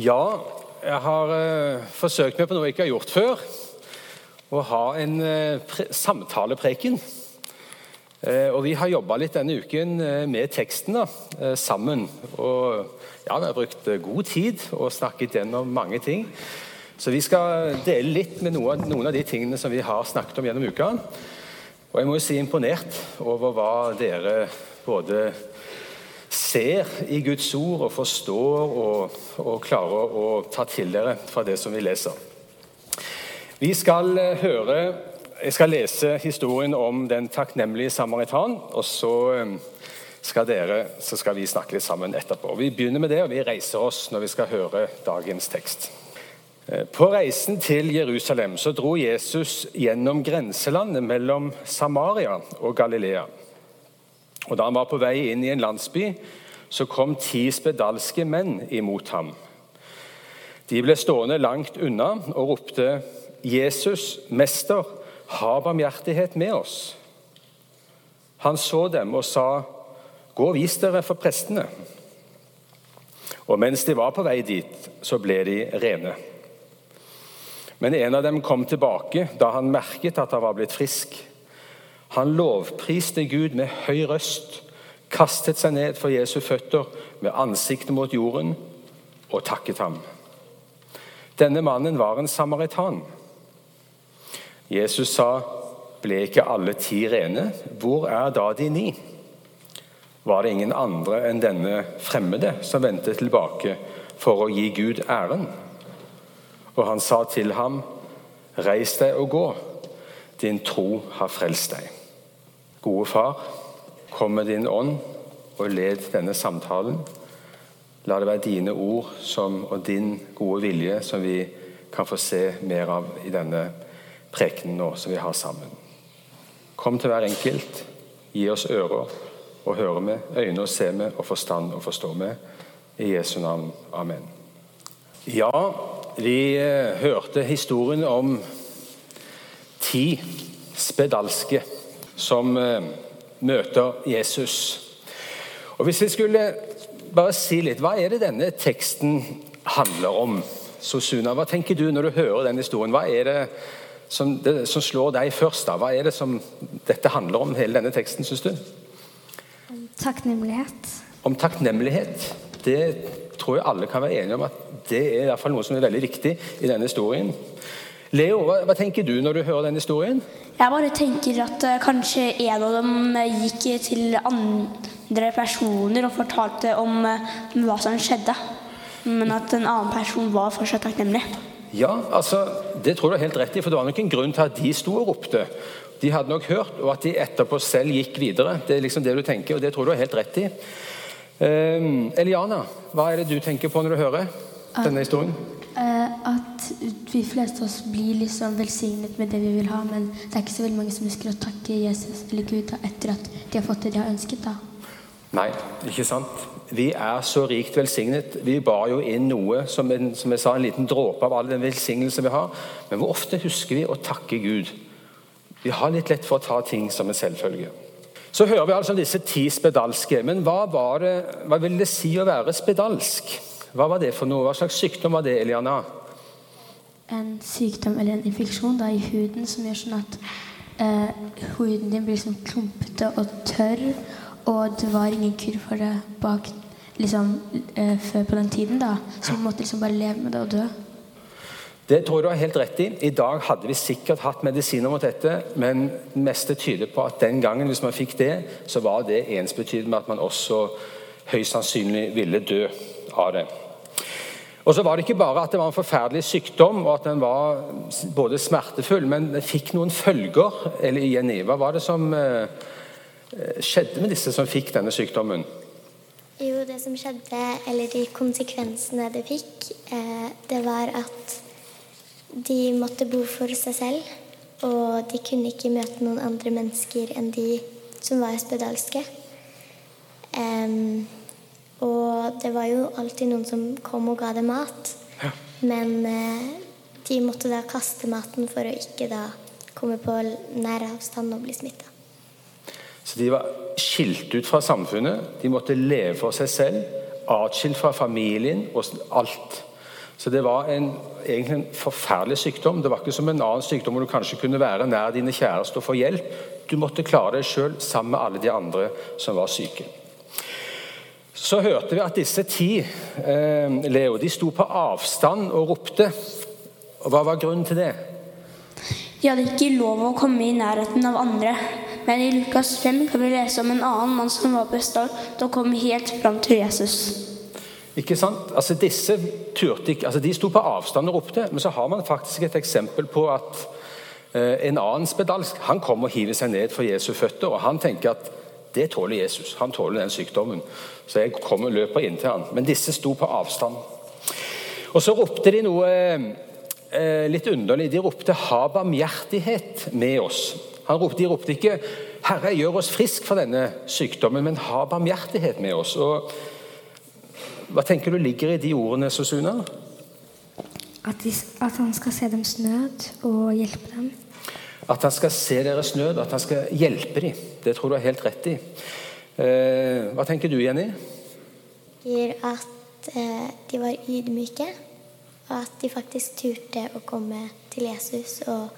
Ja, jeg har uh, forsøkt meg på noe jeg ikke har gjort før. Å ha en uh, samtalepreken. Uh, og vi har jobba litt denne uken med teksten da, sammen. Og ja, vi har brukt god tid og snakket gjennom mange ting. Så vi skal dele litt med noen, noen av de tingene som vi har snakket om gjennom uka. Og jeg må jo si imponert over hva dere både ser i Guds ord og forstår og, og klarer å ta til dere fra det som vi leser. Vi skal eh, høre Jeg skal lese historien om den takknemlige samaritan, og så eh, skal dere så skal vi snakke litt sammen etterpå. Vi begynner med det, og vi reiser oss når vi skal høre dagens tekst. Eh, På reisen til Jerusalem så dro Jesus gjennom grenselandet mellom Samaria og Galilea. Og Da han var på vei inn i en landsby, så kom ti spedalske menn imot ham. De ble stående langt unna og ropte, 'Jesus, mester, ha barmhjertighet med oss.' Han så dem og sa, 'Gå og vis dere for prestene.' Og mens de var på vei dit, så ble de rene. Men en av dem kom tilbake da han merket at han var blitt frisk. Han lovpriste Gud med høy røst, kastet seg ned for Jesu føtter med ansiktet mot jorden og takket ham. Denne mannen var en samaritan. Jesus sa, 'Ble ikke alle ti rene? Hvor er da de ni?' Var det ingen andre enn denne fremmede som vendte tilbake for å gi Gud æren? Og han sa til ham, 'Reis deg og gå. Din tro har frelst deg.' Gode far, kom med din ånd og led denne samtalen. La det være dine ord som, og din gode vilje som vi kan få se mer av i denne prekenen nå som vi har sammen. Kom til hver enkelt. Gi oss ører å høre med, øyne å se med og forstand å forstå med. I Jesu navn. Amen. Ja, vi eh, hørte historien om ti spedalske som eh, møter Jesus. Og Hvis vi skulle bare si litt, hva er det denne teksten handler om? Sosuna, hva tenker du når du hører den historien? Hva er det som, det, som slår deg først? da? Hva er det som dette handler om, hele denne teksten, syns du? Om Takknemlighet. Om takknemlighet. Det tror jeg alle kan være enige om at det er i hvert fall noe som er veldig viktig i denne historien. Leo, hva, hva tenker du når du hører denne historien? Jeg bare tenker at uh, kanskje en av dem eh, gikk til andre personer og fortalte om uh, hva som skjedde. Men at en annen person var fortsatt takknemlig. Ja, altså, det tror du er helt rett i, for det var nok en grunn til at de sto og ropte. De hadde nok hørt, og at de etterpå selv gikk videre. Det er liksom det du tenker, og det tror du er helt rett i. Um, Eliana, hva er det du tenker på når du hører denne historien? Vi fleste av oss blir liksom velsignet med det vi vil ha, men det er ikke så veldig mange som husker å takke Jesus eller Gud etter at de har fått det de har ønsket. da. Nei, ikke sant? Vi er så rikt velsignet. Vi bar jo inn noe, som, en, som jeg sa, en liten dråpe av all den velsignelse vi har. Men hvor ofte husker vi å takke Gud? Vi har litt lett for å ta ting som en selvfølge. Så hører vi altså om disse ti spedalske. Men hva, var det, hva vil det si å være spedalsk? Hva var det for noe? Hva slags sykdom var det, Eliana? En sykdom eller en infeksjon da, i huden som gjør sånn at eh, huden din blir liksom klumpete og tørr, og det var ingen kur for det bak liksom, eh, før på den tiden. da, Så man måtte liksom bare leve med det og dø. Det tror jeg du har helt rett i. I dag hadde vi sikkert hatt medisiner mot dette, men det meste tyder på at den gangen hvis man fikk det, så var det ensbetydende med at man også høyst sannsynlig ville dø av det. Og så var det ikke bare at det var en forferdelig sykdom, og at den var både smertefull, men den fikk noen følger. Eller Jenny, hva var det som eh, skjedde med disse som fikk denne sykdommen? Jo, det som skjedde, eller de konsekvensene det fikk, eh, det var at de måtte bo for seg selv. Og de kunne ikke møte noen andre mennesker enn de som var spedalske. Em, og det var jo alltid noen som kom og ga dem mat. Men eh, de måtte da kaste maten for å ikke da komme på nær avstand og bli smitta. Så De var skilt ut fra samfunnet. De måtte leve for seg selv. Atskilt fra familien og alt. Så det var en, egentlig en forferdelig sykdom. Det var ikke som en annen sykdom hvor du kanskje kunne være nær dine kjæreste og få hjelp. Du måtte klare deg sjøl sammen med alle de andre som var syke. Så hørte vi at disse ti eh, Leo, de sto på avstand og ropte. Og Hva var grunnen til det? De hadde ikke lov å komme i nærheten av andre. Men i Lukas 5 kan vi lese om en annen mann som var bestandt og kom helt fram til Jesus. Ikke sant? Altså disse turte ikke, altså De sto på avstand og ropte, men så har man faktisk et eksempel på at eh, en annen spedalsk han kom og hiver seg ned for Jesu føtter, og han tenker at det tåler Jesus. Han tåler den sykdommen. Så jeg kom og løper inn til han. Men disse sto på avstand. Og så ropte de noe eh, litt underlig. De ropte 'ha barmhjertighet med oss'. Ropte, de ropte ikke 'Herre, gjør oss frisk for denne sykdommen', men 'ha barmhjertighet med oss'. Og hva tenker du ligger i de ordene, Susuna? At, de, at han skal se dems nød og hjelpe dem. At han skal se deres nød, og at han skal hjelpe dem. Det tror du er helt rett i. Eh, hva tenker du, Jenny? At eh, de var ydmyke, og at de faktisk turte å komme til Jesus og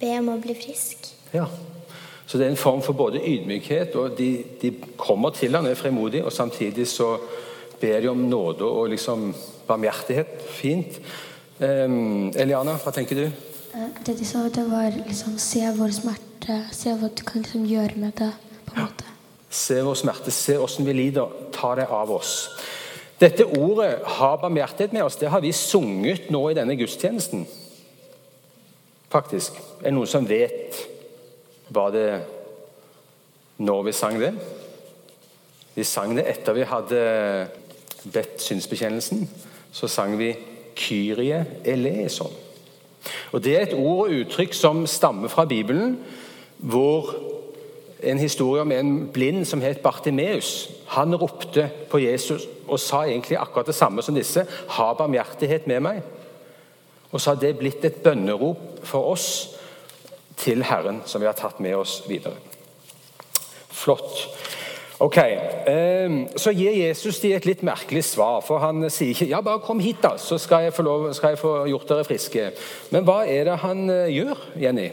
be om å bli frisk. Ja, så det er en form for både ydmykhet, og de, de kommer til ham, er frimodige, og samtidig så ber de om nåde og liksom barmhjertighet. Fint. Eh, Eliana, hva tenker du? Eh, det de sa, det var liksom se vår smerte, se hva du kan liksom gjøre med det. på en måte. Se vår smerte, se åssen vi lider. Ta det av oss. Dette ordet 'ha barmhjertighet med oss' det har vi sunget nå i denne gudstjenesten. Faktisk. Er det noen som vet hva det når vi sang det? Vi sang det etter vi hadde bedt synsbekjennelsen, så sang vi 'Kyrie eleison'. Og Det er et ord og uttrykk som stammer fra Bibelen, hvor en historie om en blind som het Bartimeus. Han ropte på Jesus og sa egentlig akkurat det samme som disse. 'Ha barmhjertighet med meg.' Og så har det blitt et bønnerop for oss til Herren, som vi har tatt med oss videre. Flott. Ok, ehm, Så gir Jesus de et litt merkelig svar. For han sier ikke ja, bare kom hit, da, så skal jeg få, lov, skal jeg få gjort dere friske. Men hva er det han eh, gjør, Jenny?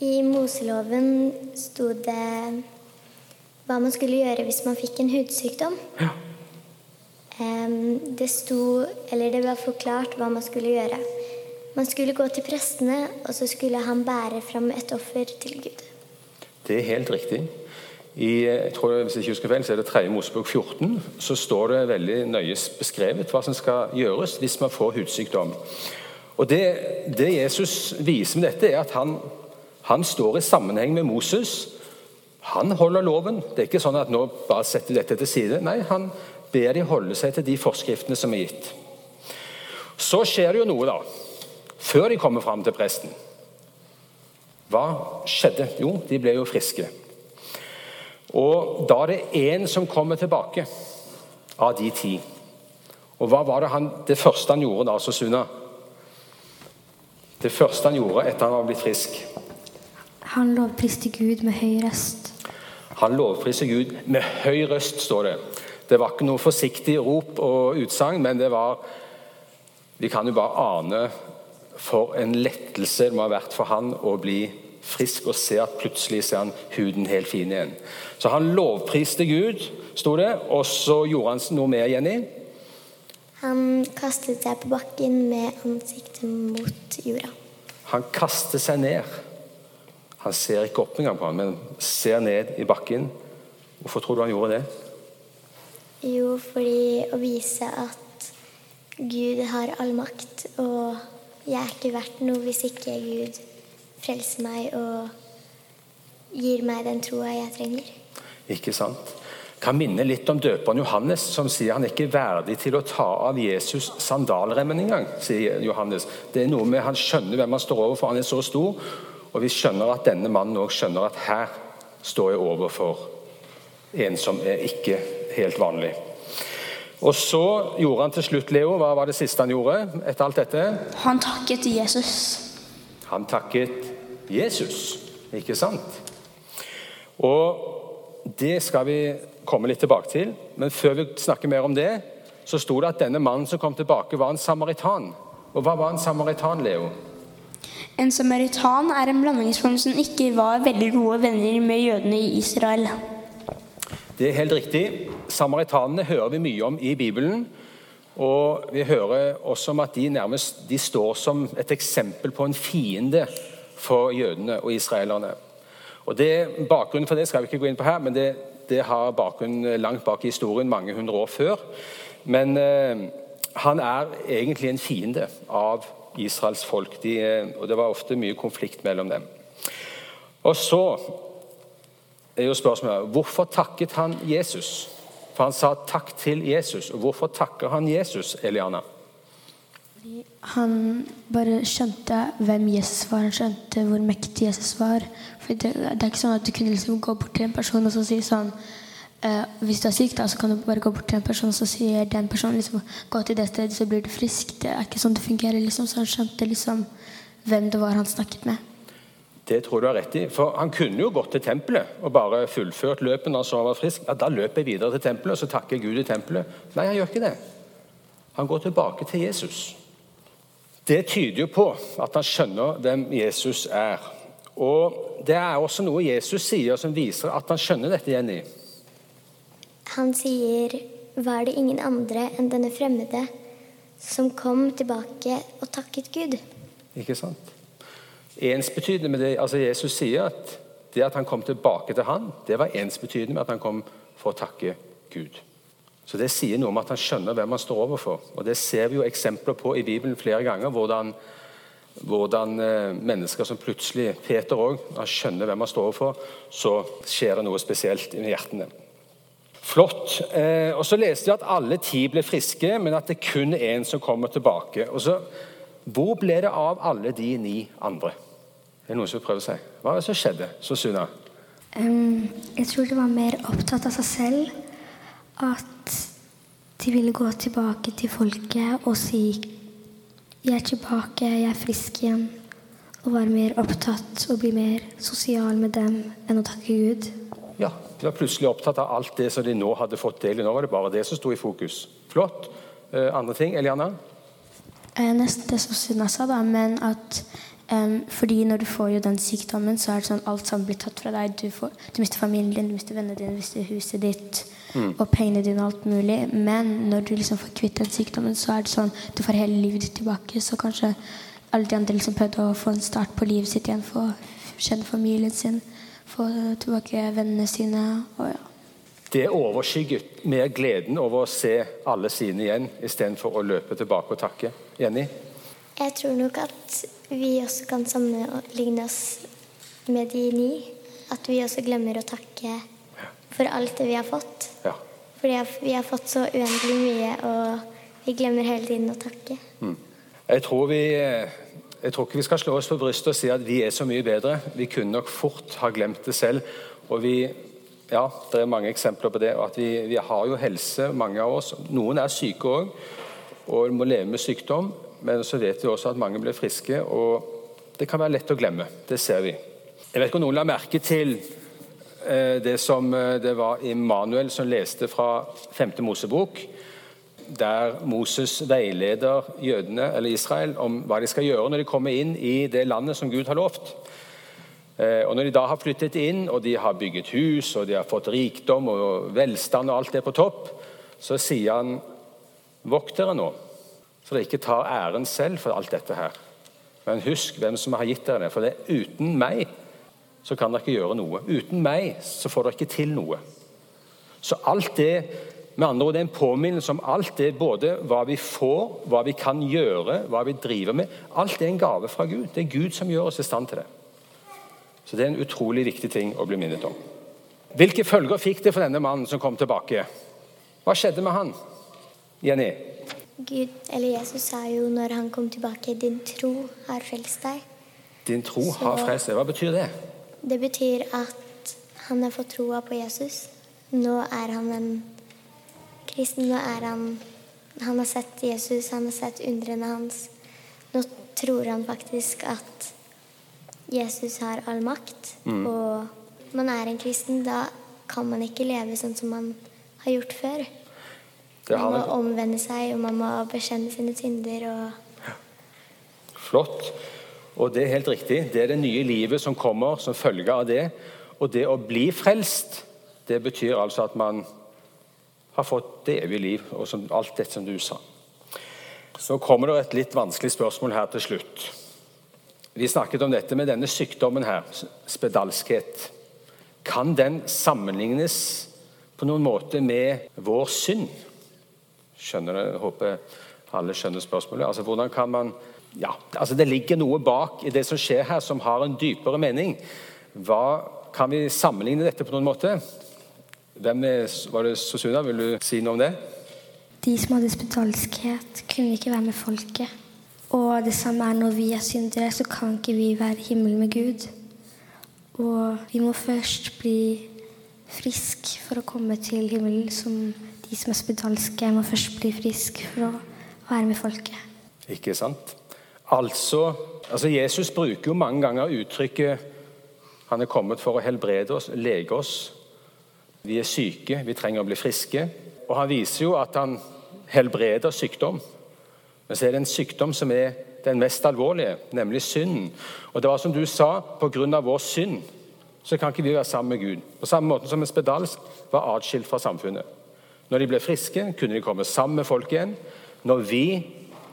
I Moseloven sto det hva man skulle gjøre hvis man fikk en hudsykdom. Ja. Det sto, eller det var forklart hva man skulle gjøre. Man skulle gå til prestene, og så skulle han bære fram et offer til Gud. Det er helt riktig. I jeg tror, hvis jeg ikke husker feil, så er det 3. Mosebok 14 så står det veldig nøye beskrevet hva som skal gjøres hvis man får hudsykdom. Og Det, det Jesus viser med dette, er at han, han, står i sammenheng med Moses. Han holder loven. Det er ikke sånn at nå bare setter dette til side. Nei, han ber de holde seg til de forskriftene som er gitt. Så skjer det jo noe, da. Før de kommer fram til presten. Hva skjedde? Jo, de ble jo friske. Og da er det én som kommer tilbake av de ti. Og hva var det, han, det første han gjorde da, Susuna? Det første han gjorde etter han var blitt frisk? Han lovpriste Gud med høy røst. Han lovpriser Gud med høy røst, står det. Det var ikke noe forsiktig rop og utsagn, men det var Vi kan jo bare ane for en lettelse det må ha vært for han å bli frisk og ser at plutselig ser han huden helt fin igjen. Så han lovpriste Gud, sto det, og så gjorde han noe mer, Jenny? Han kastet seg på bakken med ansiktet mot jorda. Han kaster seg ned. Han ser ikke opp engang på ham, men ser ned i bakken. Hvorfor tror du han gjorde det? Jo, fordi å vise at Gud har all makt, og jeg er ikke verdt noe hvis ikke Gud frelser meg og gir meg den troa jeg trenger. Ikke sant? Kan minne litt om døperen Johannes, som sier han er ikke verdig til å ta av Jesus sandalremmen engang. sier Johannes. Det er noe med Han skjønner hvem han står overfor, han er så stor. Og vi skjønner at denne mannen òg skjønner at her står jeg overfor en som er ikke helt vanlig. Og så gjorde han til slutt, Leo, hva var det siste han gjorde etter alt dette? Han takket Jesus. Han takket Jesus, ikke sant? Og det skal vi komme litt tilbake til. Men før vi snakker mer om det, så sto det at denne mannen som kom tilbake, var en samaritan. Og hva var en samaritan, Leo? En samaritan er en blandingsform som ikke var veldig gode venner med jødene i Israel. Det er helt riktig. Samaritanene hører vi mye om i Bibelen. Og vi hører også om at de nærmest de står som et eksempel på en fiende for jødene og israelerne. Og det, Bakgrunnen for det skal vi ikke gå inn på her, men det, det har bakgrunn langt bak i historien, mange hundre år før. Men eh, han er egentlig en fiende av Israels folk, de, eh, og det var ofte mye konflikt mellom dem. Og så er jo spørsmålet hvorfor takket han Jesus? For han sa takk til Jesus. Og hvorfor takker han Jesus, Eliana? Han bare skjønte hvem Jesus var, han skjønte hvor mektig Jesus var. For det, det er ikke sånn at du kunne liksom gå bort til en person og så si sånn eh, Hvis du er syk, da, så kan du bare gå bort til en person og så sier den personen liksom, gå til det stedet, så blir du frisk. Det er ikke sånn det fungerer. liksom, Så han skjønte liksom hvem det var han snakket med. Det tror du har rett i. For han kunne jo gått til tempelet og bare fullført løpet når han var frisk. Ja, da løper jeg videre til tempelet og så takker jeg Gud i tempelet. Nei, han gjør ikke det. Han går tilbake til Jesus. Det tyder jo på at han skjønner hvem Jesus er. Og Det er også noe Jesus sier som viser at han skjønner dette, Jenny. Han sier, var det ingen andre enn denne fremmede som kom tilbake og takket Gud? Ikke sant? Ensbetydende med det altså Jesus sier at det at han kom tilbake til han, det var ensbetydende med at han kom for å takke Gud. Så Det sier noe om at han skjønner hvem han står overfor. Og Det ser vi jo eksempler på i Bibelen flere ganger. Hvordan, hvordan eh, mennesker som plutselig Peter òg, skjønner hvem han står overfor, så skjer det noe spesielt i hjertene. Flott. Eh, og Så leste vi at alle ti ble friske, men at det kun er én som kommer tilbake. Og så, Hvor ble det av alle de ni andre? Det er noen som prøver seg. Hva var det som skjedde? Susuna? Um, jeg tror de var mer opptatt av seg selv. At de ville gå tilbake til folket og si 'Jeg er tilbake, jeg er frisk igjen'. Og være mer opptatt og bli mer sosial med dem enn å takke Gud. Ja, De var plutselig opptatt av alt det som de nå hadde fått del i. Nå var det bare det som sto i fokus. Flott. Eh, andre ting? Eliana? Eh, nesten det som Sunna sa, da, men at Um, fordi når du får jo den sykdommen, så er det sånn alt sammen blir tatt fra deg. Du, får, du mister familien din, du mister vennene dine, du mister huset ditt mm. og pengene dine og alt mulig. Men når du liksom får kvitt den sykdommen, så er det sånn du får hele livet ditt tilbake. Så kanskje alle de andre liksom prøvde å få en start på livet sitt igjen, få kjenne familien sin, få tilbake vennene sine. og ja. Det overskygget mer gleden over å se alle sine igjen, istedenfor å løpe tilbake og takke. Jenny? Jeg tror nok at vi også kan sammenligne oss med de ni. At vi også glemmer å takke for alt det vi har fått. Ja. Fordi vi har fått så uendelig mye, og vi glemmer hele tiden å takke. Mm. Jeg, tror vi, jeg tror ikke vi skal slå oss på brystet og si at vi er så mye bedre. Vi kunne nok fort ha glemt det selv. Og vi, ja, Det er mange eksempler på det. og at vi, vi har jo helse, mange av oss. Noen er syke òg og må leve med sykdom. Men så vet vi også at mange blir friske, og det kan være lett å glemme. Det ser vi. Jeg vet ikke om noen la merke til det som eh, det var Immanuel som leste fra 5. Mosebok, der Moses veileder jødene, eller Israel om hva de skal gjøre når de kommer inn i det landet som Gud har lovt. Eh, og Når de da har flyttet inn, og de har bygget hus, og de har fått rikdom og velstand, og alt det på topp, så sier han Vokt dere nå så dere ikke tar æren selv for alt dette her. Men husk hvem som har gitt dere det. For det er uten meg så kan dere ikke gjøre noe. Uten meg så får dere ikke til noe. Så alt det med andre ord, Det er en påminnelse om alt det, både hva vi får, hva vi kan gjøre, hva vi driver med. Alt er en gave fra Gud. Det er Gud som gjør oss i stand til det. Så det er en utrolig viktig ting å bli minnet om. Hvilke følger fikk det for denne mannen som kom tilbake? Hva skjedde med han? Jenny? Gud, eller Jesus sa jo når han kom tilbake, 'Din tro har frelst deg'. Din tro Så, har frelst deg. Hva betyr det? Det betyr at han har fått troa på Jesus. Nå er han en kristen. Nå er han Han har sett Jesus, han har sett undrene hans. Nå tror han faktisk at Jesus har all makt. Mm. Og man er en kristen. Da kan man ikke leve sånn som man har gjort før. Man må omvende seg, og man må bekjenne sine synder. og Flott. Og det er helt riktig. Det er det nye livet som kommer som følge av det. Og det å bli frelst, det betyr altså at man har fått det evige liv, og som, alt dette som du sa. Så kommer det et litt vanskelig spørsmål her til slutt. Vi snakket om dette med denne sykdommen her, spedalskhet. Kan den sammenlignes på noen måte med vår synd? Skjønner det? Håper alle skjønner spørsmålet. Altså, hvordan kan man ja, altså Det ligger noe bak i det som skjer her, som har en dypere mening. Hva, kan vi sammenligne dette på noen måte? Hvem er, var det Susuna? Vil du si noe om det? De som hadde spedalskhet, kunne ikke være med folket. Og det samme er når vi er syndere, så kan ikke vi være i himmelen med Gud. Og vi må først bli frisk for å komme til himmelen, som de som er spedalske, må først bli frisk for å være med folket. Ikke sant? Altså, altså Jesus bruker jo mange ganger uttrykket han er kommet for å helbrede oss, lege oss. Vi er syke, vi trenger å bli friske. Og han viser jo at han helbreder sykdom. Men så er det en sykdom som er den mest alvorlige, nemlig synden. Og det var som du sa, pga. vår synd så kan ikke vi være sammen med Gud. På samme måte som en spedalsk var atskilt fra samfunnet. Når de ble friske, kunne de komme sammen med folk igjen. Når vi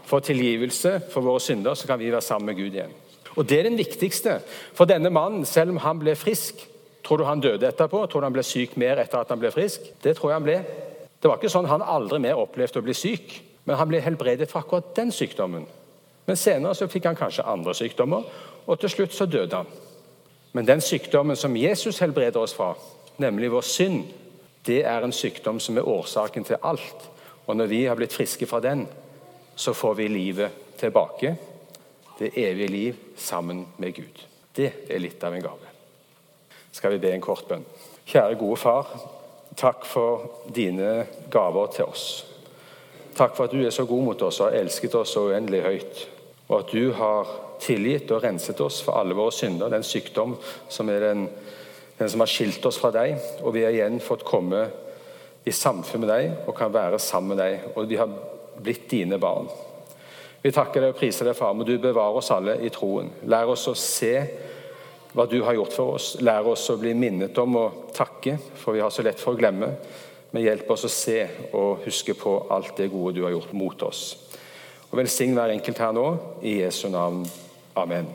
får tilgivelse for våre synder, så kan vi være sammen med Gud igjen. Og Det er den viktigste for denne mannen, selv om han ble frisk. Tror du han døde etterpå? Tror du han ble syk mer etter at han ble frisk? Det tror jeg han ble. Det var ikke sånn han aldri mer opplevde å bli syk, men han ble helbredet fra akkurat den sykdommen. Men senere så fikk han kanskje andre sykdommer, og til slutt så døde han. Men den sykdommen som Jesus helbreder oss fra, nemlig vår synd, det er en sykdom som er årsaken til alt. Og når vi har blitt friske fra den, så får vi livet tilbake. Det evige liv sammen med Gud. Det er litt av en gave. Skal vi be en kort bønn. Kjære gode far. Takk for dine gaver til oss. Takk for at du er så god mot oss og har elsket oss så uendelig høyt. Og at du har tilgitt og renset oss for alle våre synder, den sykdom som er den, den som har skilt oss fra deg. Og vi har igjen fått komme i samfunn med deg og kan være sammen med deg. Og vi har blitt dine barn. Vi takker deg og priser deg, far, må du bevare oss alle i troen. Lær oss å se hva du har gjort for oss. Lær oss å bli minnet om å takke, for vi har så lett for å glemme. Men hjelp oss å se og huske på alt det gode du har gjort mot oss. Og Velsign hver enkelt her nå, i Jesu navn. Amen.